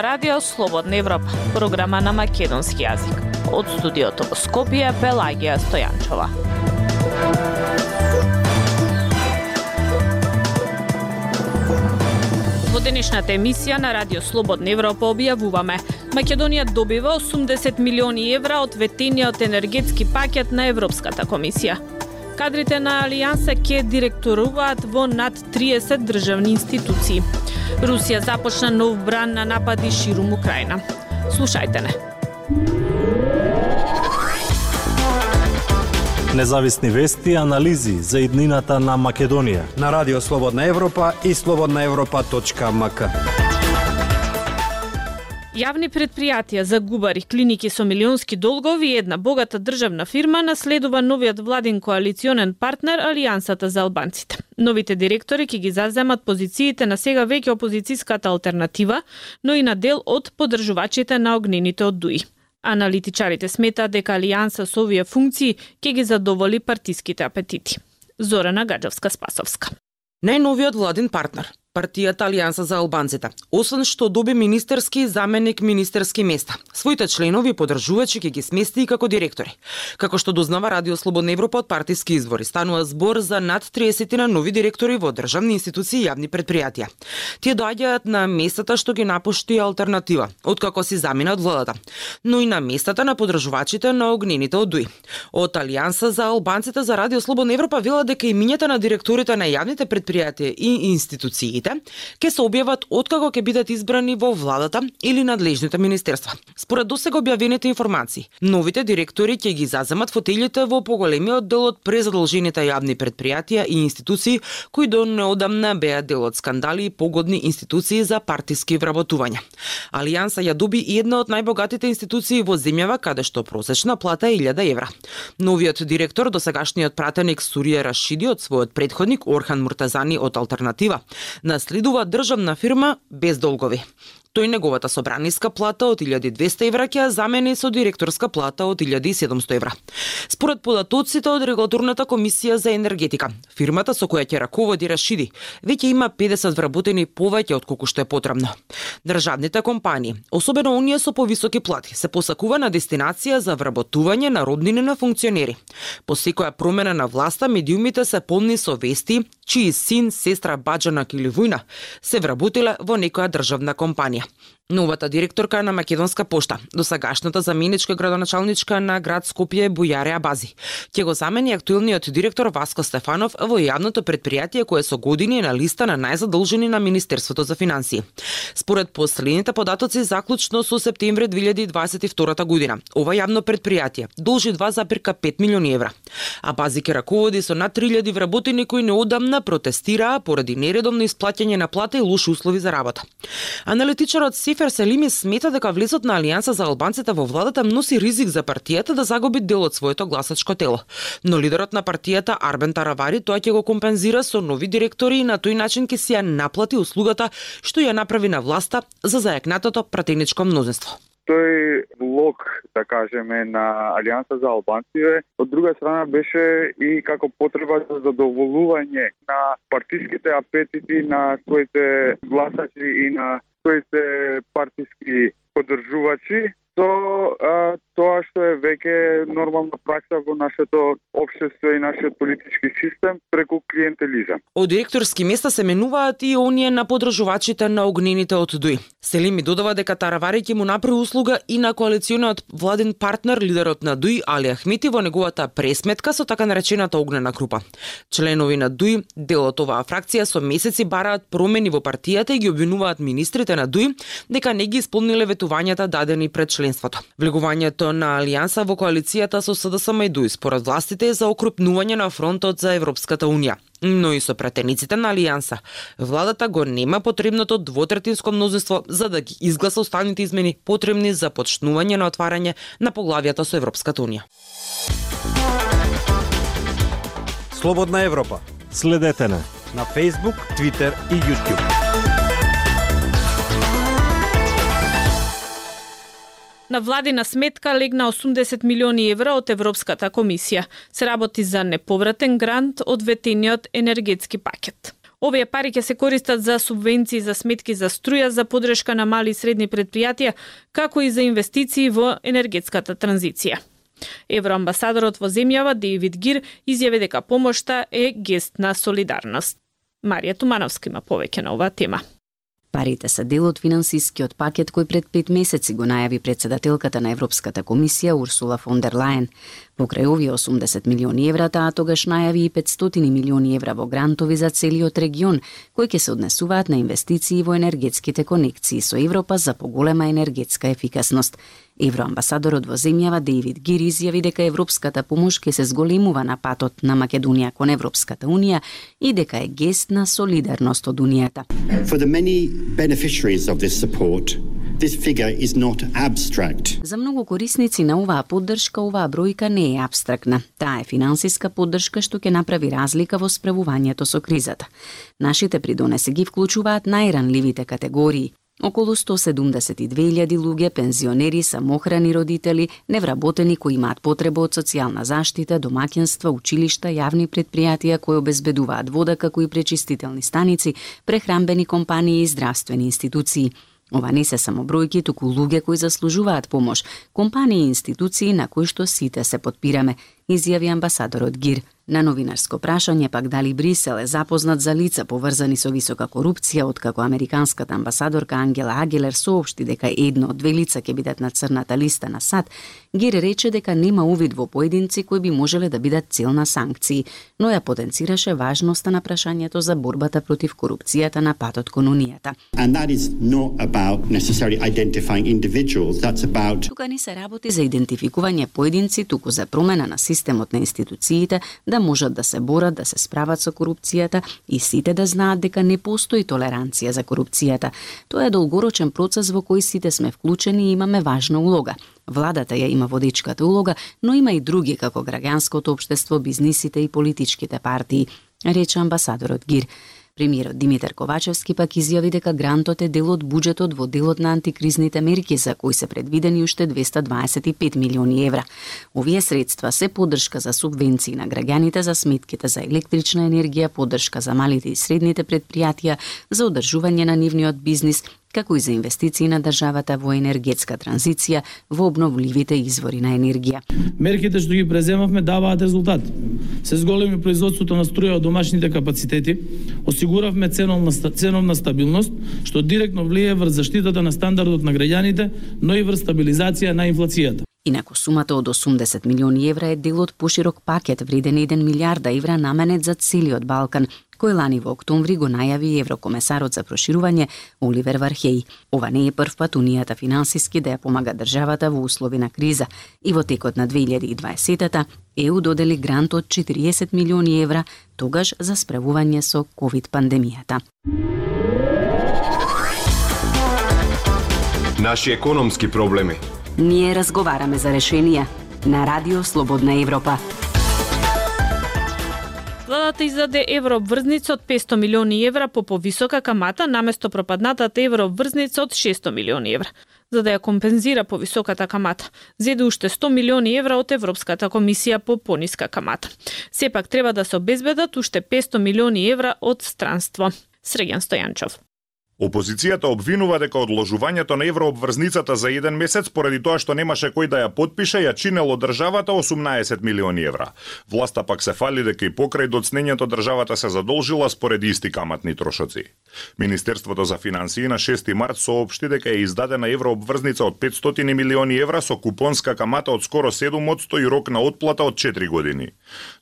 ова радио Слободна Европа, програма на македонски јазик. Од студиото во Скопје Пелагија Стојанчова. Во денешната емисија на Радио Слободна Европа објавуваме Македонија добива 80 милиони евра од ветениот енергетски пакет на Европската комисија. Кадрите на Алијанса ке директоруваат во над 30 државни институции. Русија започна нов бран на напади ширум Украина. Слушајте не. Независни вести и анализи за иднината на Македонија на Радио Слободна Европа и слободнаевропа.мк. Јавни предпријатија за губари, клиники со милионски долгови и една богата државна фирма наследува новиот владин коалиционен партнер Алијансата за албанците. Новите директори ќе ги заземат позициите на сега веќе опозицијската алтернатива, но и на дел од поддржувачите на огнените од ДУИ. Аналитичарите сметаат дека Алијанса со овие функции ќе ги задоволи партиските апетити. Зорана Гаджевска-Спасовска. Најновиот владин партнер партијата Алијанса за албанците, освен што доби министерски и заменик министерски места. Своите членови подржувачи ќе ги смести и како директори. Како што дознава Радио Слободна Европа од партиски извори, станува збор за над 30 на нови директори во државни институции и јавни предпријатија. Тие доаѓаат на местата што ги напушти алтернатива, откако си замина од владата, но и на местата на подржувачите на огнените од ДУИ. Од Алијанса за албанците за Радио Слободна Европа вела дека имињата на директорите на јавните предпријатија и институции кандидатите ќе се објават откако ќе бидат избрани во владата или надлежните министерства. Според досега објавените информации, новите директори ќе ги заземат фотелите во поголемиот дел од презадолжените јавни предпријатија и институции кои до неодамна беа дел од скандали и погодни институции за партиски вработувања. Алијанса ја доби и една од најбогатите институции во земјава каде што просечна плата е 1000 евра. Новиот директор, досегашниот пратеник Сурија Рашиди од својот предходник Орхан Муртазани од Алтернатива, наследува државна фирма без долгови. Тој неговата собраниска плата од 1200 евра ќе замени со директорска плата од 1700 евра. Според податоците од регулаторната комисија за енергетика, фирмата со која ќе раководи Рашиди веќе има 50 вработени повеќе од колку што е потребно. Државните компании, особено оние со повисоки плати, се посакува на дестинација за вработување на роднини на функционери. По секоја промена на власта, медиумите се полни со вести чиј син, сестра, баджанак или војна се вработиле во некоја државна компанија. мне. Новата директорка на Македонска пошта, досагашната заменичка градоначалничка на град Скопје Бујаре Абази. Ќе го замени актуелниот директор Васко Стефанов во јавното предпријатие кое со години е на листа на најзадолжени на Министерството за финансии. Според последните податоци заклучно со септември 2022 година, ова јавно предпријатие должи 2,5 милиони евра. Абази ке раководи со над 3000 вработени кои неодамна протестираа поради нередовно исплаќање на плата и лоши услови за работа. Аналитичарот Сиф Сефер Селими смета дека влезот на Алијанса за албанците во владата носи ризик за партијата да загуби дел од своето гласачко тело. Но лидерот на партијата Арбен Таравари тоа ќе го компензира со нови директори и на тој начин ќе си ја наплати услугата што ја направи на власта за зајакнатото пратеничко мнозинство тој блок, да кажеме, на Алијанса за албанците, од друга страна беше и како потреба за задоволување на партиските апетити на своите гласачи и на своите партиски поддржувачи со а, тоа што е веќе нормална пракса во нашето општество и нашиот политички систем преку клиентелизам. Од директорски места се менуваат и оние на подржувачите на огнените од ДУИ. ми додава дека Таравари ќе му направи услуга и на коалициониот владен партнер лидерот на ДУИ Али Ахмети во неговата пресметка со така наречената огнена група. Членови на ДУИ, дел од оваа фракција со месеци бараат промени во партијата и ги обвинуваат министрите на ДУИ дека не ги исполниле ветувањата дадени пред член членството. Влегувањето на Алијанса во коалицијата со СДСМ и ДУИ според властите е за окрупнување на фронтот за Европската Унија. Но и со пратениците на Алијанса, владата го нема потребното двотретинско мнозинство за да ги изгласа останите измени потребни за почнување на отварање на поглавијата со Европската Унија. Слободна Европа. Следете на на Facebook, Twitter и YouTube. На владина сметка легна 80 милиони евра од Европската комисија. Се работи за неповратен грант од ветениот енергетски пакет. Овие пари ќе се користат за субвенции за сметки за струја за подршка на мали и средни предпријатија, како и за инвестиции во енергетската транзиција. Евроамбасадорот во земјава Дејвид Гир изјави дека помошта е гест на солидарност. Марија Тумановска има повеќе на оваа тема. Парите се дел од финансискиот пакет кој пред пет месеци го најави председателката на Европската комисија Урсула фон дер Лајен. Покрај овие 80 милиони евра, таа тогаш најави и 500 милиони евра во грантови за целиот регион, кои ќе се однесуваат на инвестиции во енергетските конекции со Европа за поголема енергетска ефикасност. Евроамбасадорот во земјава Дейвид Гир изјави дека европската помош ќе се зголемува на патот на Македонија кон Европската унија и дека е гест на солидарност од унијата. For the many beneficiaries of this support, This figure is not abstract. За многу корисници на оваа поддршка, оваа бројка не е абстрактна. Таа е финансиска поддршка што ќе направи разлика во справувањето со кризата. Нашите придонеси ги вклучуваат најранливите категории, Околу 172.000 луѓе, пензионери, самохрани родители, невработени кои имаат потреба од социјална заштита, домаќинства, училишта, јавни предпријатија кои обезбедуваат вода како и пречистителни станици, прехрамбени компании и здравствени институции – Ова не се само бројки, туку луѓе кои заслужуваат помош, компании и институции на кои што сите се подпираме, изјави амбасадорот Гир. На новинарско прашање пак дали Брисел е запознат за лица поврзани со висока корупција, откако американската амбасадорка Ангела Агилер соопшти дека едно од две лица ќе бидат на црната листа на САД, Гир рече дека нема увид во поединци кои би можеле да бидат цел на санкции, но ја потенцираше важноста на прашањето за борбата против корупцијата на патот кон унијата. About Тука не се работи за идентификување поединци, туку за промена на системот на институциите да можат да се борат, да се справат со корупцијата и сите да знаат дека не постои толеранција за корупцијата. Тоа е долгорочен процес во кој сите сме вклучени и имаме важна улога. Владата ја има водичката улога, но има и други како граѓанското општество, бизнисите и политичките партии, рече амбасадорот Гир. Премиерот Димитар Ковачевски пак изјави дека грантот е дел од буџетот во делот на антикризните мерки за кои се предвидени уште 225 милиони евра. Овие средства се поддршка за субвенции на граѓаните за сметките за електрична енергија, поддршка за малите и средните предпријатија, за одржување на нивниот бизнис како и за инвестиции на државата во енергетска транзиција во обновливите извори на енергија. Мерките што ги преземавме даваат резултат. Се зголеми производството на струја од домашните капацитети, осигуравме ценовна, ценовна стабилност, што директно влие врз заштитата на стандардот на граѓаните, но и врз стабилизација на инфлацијата. Инаку сумата од 80 милиони евра е дел од поширок пакет вреден 1 милиарда евра наменет за целиот Балкан, кој лани во октомври го најави еврокомесарот за проширување Оливер Вархеј. Ова не е прв пат унијата финансиски да ја помага државата во услови на криза и во текот на 2020-та ЕУ додели грант од 40 милиони евра тогаш за справување со ковид пандемијата. Наши економски проблеми. Ние разговараме за решенија на Радио Слободна Европа. Владата издаде еврообврзница од 500 милиони евра по повисока камата наместо пропаднатата еврообврзница од 600 милиони евра. За да ја компензира повисоката камата, зеде уште 100 милиони евра од Европската комисија по пониска камата. Сепак треба да се обезбедат уште 500 милиони евра од странство. Срегјан Стојанчов. Опозицијата обвинува дека одложувањето на еврообврзницата за еден месец поради тоа што немаше кој да ја подпише ја чинело државата 18 милиони евра. Власта пак се фали дека и покрај доцнењето државата се задолжила според исти каматни трошоци. Министерството за финансии на 6 март соопшти дека е издадена еврообврзница од 500 милиони евра со купонска камата од скоро 7% и рок на отплата од 4 години.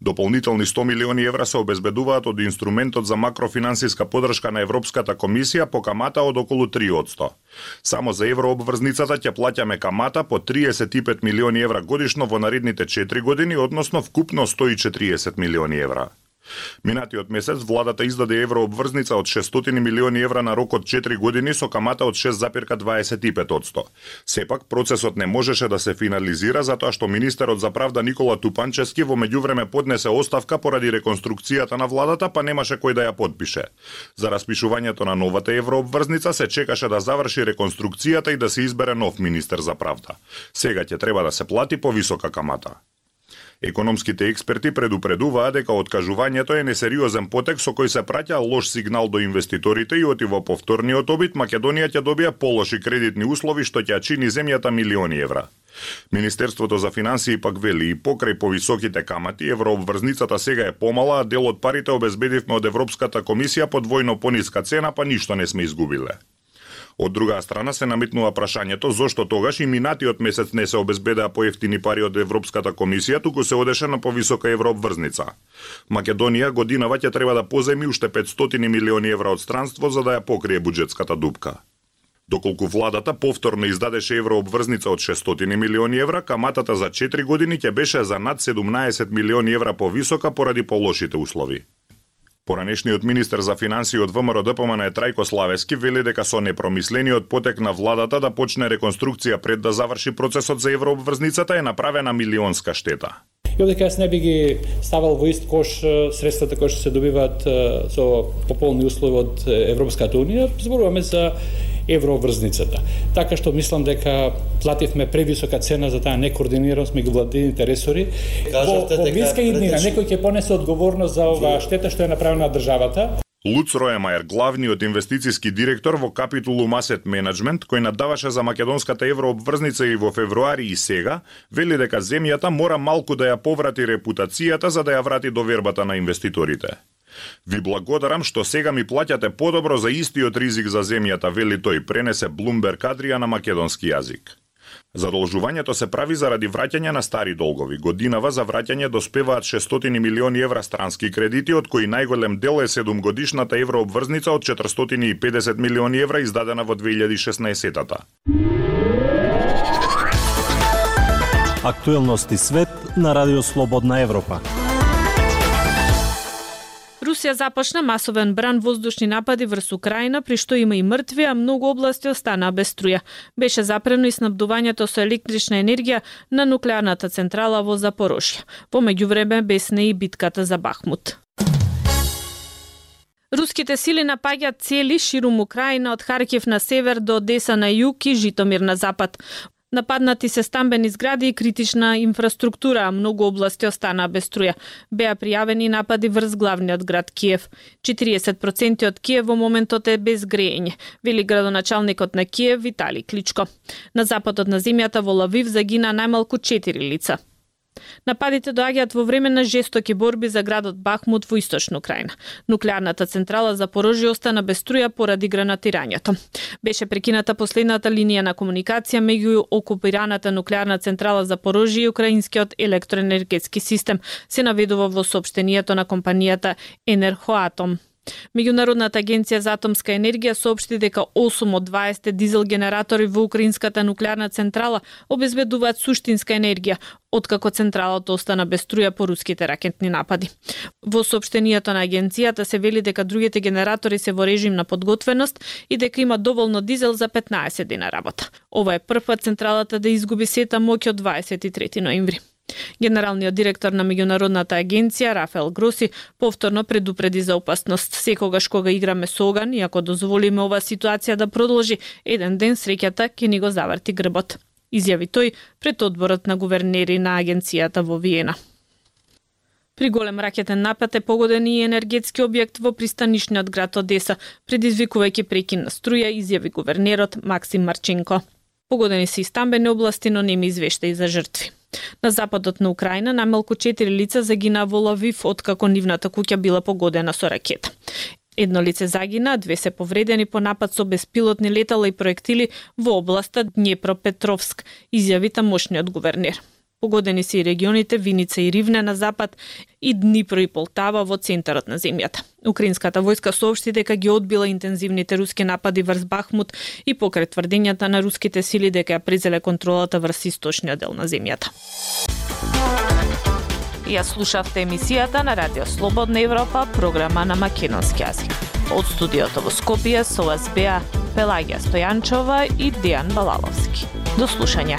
Дополнителни 100 милиони евра се обезбедуваат од инструментот за макрофинансиска подршка на Европската комисија по камата од околу 3%. Само за еврообврзницата ќе плаќаме камата по 35 милиони евра годишно во наредните 4 години, односно вкупно 140 милиони евра. Минатиот месец владата издаде еврообврзница од 600 милиони евра на рок од 4 години со камата од 6,25%. Сепак процесот не можеше да се финализира затоа што министерот за правда Никола Тупанчески во меѓувреме поднесе оставка поради реконструкцијата на владата, па немаше кој да ја подпише. За распишувањето на новата еврообврзница се чекаше да заврши реконструкцијата и да се избере нов министер за правда. Сега ќе треба да се плати по висока камата. Економските експерти предупредуваат дека откажувањето е несериозен потек со кој се праќа лош сигнал до инвеститорите и оти во повторниот обид Македонија ќе добија полоши кредитни услови што ќе чини земјата милиони евра. Министерството за финансии пак вели и покрај повисоките камати, еврообврзницата сега е помала, а дел од парите обезбедивме од Европската комисија по двојно пониска цена, па ништо не сме изгубиле. Од друга страна се наметнува прашањето зошто тогаш и минатиот месец не се обезбедаа поевтини пари од Европската комисија, туку се одеше на повисока еврообврзница. Македонија годинава ќе треба да поземи уште 500 милиони евра од странство за да ја покрие буџетската дупка. Доколку владата повторно издадеше еврообврзница од 600 милиони евра, каматата за 4 години ќе беше за над 17 милиони евра повисока поради полошите услови. Поранешниот министер за финансии од ВМРО ДПМН е Трајко Славески вели дека со непромислениот потек на владата да почне реконструкција пред да заврши процесот за еврообврзницата е направена милионска штета. И овде јас не би ги ставал во ист кош средствата кои што се добиваат со пополни услови од Европската унија, зборуваме за евроврзницата. Така што мислам дека плативме превисока цена за таа некоординираност меѓу владините ресори. Во, во блиска иднина некој ќе понесе одговорност за оваа штета што е направена државата. Луц Роемајер, главниот инвестициски директор во Капитулум Asset Management, кој надаваше за македонската еврообврзница и во февруари и сега, вели дека земјата мора малку да ја поврати репутацијата за да ја врати довербата на инвеститорите. Ви благодарам што сега ми плаќате подобро за истиот ризик за земјата, вели тој, пренесе Блумберг Адрија на македонски јазик. Задолжувањето се прави заради враќање на стари долгови. Годинава за враќање доспеваат 600 милиони евра странски кредити, од кои најголем дел е 7 годишната еврообврзница од 450 милиони евра издадена во 2016-та. Актуелности свет на Радио Слободна Европа. Русија започна масовен бран воздушни напади врз Украина, при што има и мртви, а многу области останаа без струја. Беше запрено и снабдувањето со електрична енергија на нуклеарната централа во Запорожје. Во меѓувреме бесне и битката за Бахмут. Руските сили напаѓаат цели ширум Украина од Харкив на север до Одеса на југ и Житомир на запад. Нападнати се стамбени згради и критична инфраструктура, а многу области останаа без струја. Беа пријавени напади врз главниот град Киев. 40% од Киев во моментот е без грејење, вели градоначалникот на Киев Витали Кличко. На западот на земјата во Лавив загина најмалку 4 лица. Нападите доаѓаат во време на жестоки борби за градот Бахмут во источна Украина. Нуклеарната централа за Порожи остана без струја поради гранатирањето. Беше прекината последната линија на комуникација меѓу окупираната нуклеарна централа за Порожи и украинскиот електроенергетски систем, се наведува во соопштението на компанијата Енерхоатом. Меѓународната агенција за атомска енергија соопшти дека 8 од 20 дизел генератори во украинската нуклеарна централа обезбедуваат суштинска енергија, откако централата остана без струја по руските ракетни напади. Во соопштенијата на агенцијата се вели дека другите генератори се во режим на подготвеност и дека има доволно дизел за 15 дена работа. Ова е прв централата да изгуби сета моќ од 23 ноември. Генералниот директор на меѓународната агенција Рафел Гроси повторно предупреди за опасност. Секогаш кога играме со оган и ако дозволиме оваа ситуација да продолжи, еден ден среќата ќе ни го заврти грбот. Изјави тој пред одборот на гувернери на агенцијата во Виена. При голем ракетен напад е погоден и енергетски објект во пристанишниот град Одеса, предизвикувајќи прекин на струја, изјави гувернерот Максим Марченко. Погодени се и стамбени области, но нема извештаи за жртви. На западот на Украина најмалку 4 лица загина во Лавив откако нивната куќа била погодена со ракета. Едно лице загина, две се повредени по напад со беспилотни летала и проектили во областа Днепропетровск, изјави тамошниот гувернер. Погодени се и регионите Виница и Ривне на запад и Днипро и Полтава во центарот на земјата. Украинската војска соопшти дека ги одбила интензивните руски напади врз Бахмут и покрај тврдењата на руските сили дека ја презеле контролата врз источниот дел на земјата. Ја слушавте емисијата на Радио Слободна Европа, програма на македонски јазик. Од студиото во Скопје со вас беа Пелагија Стојанчова и Дијан Балаловски. До слушање.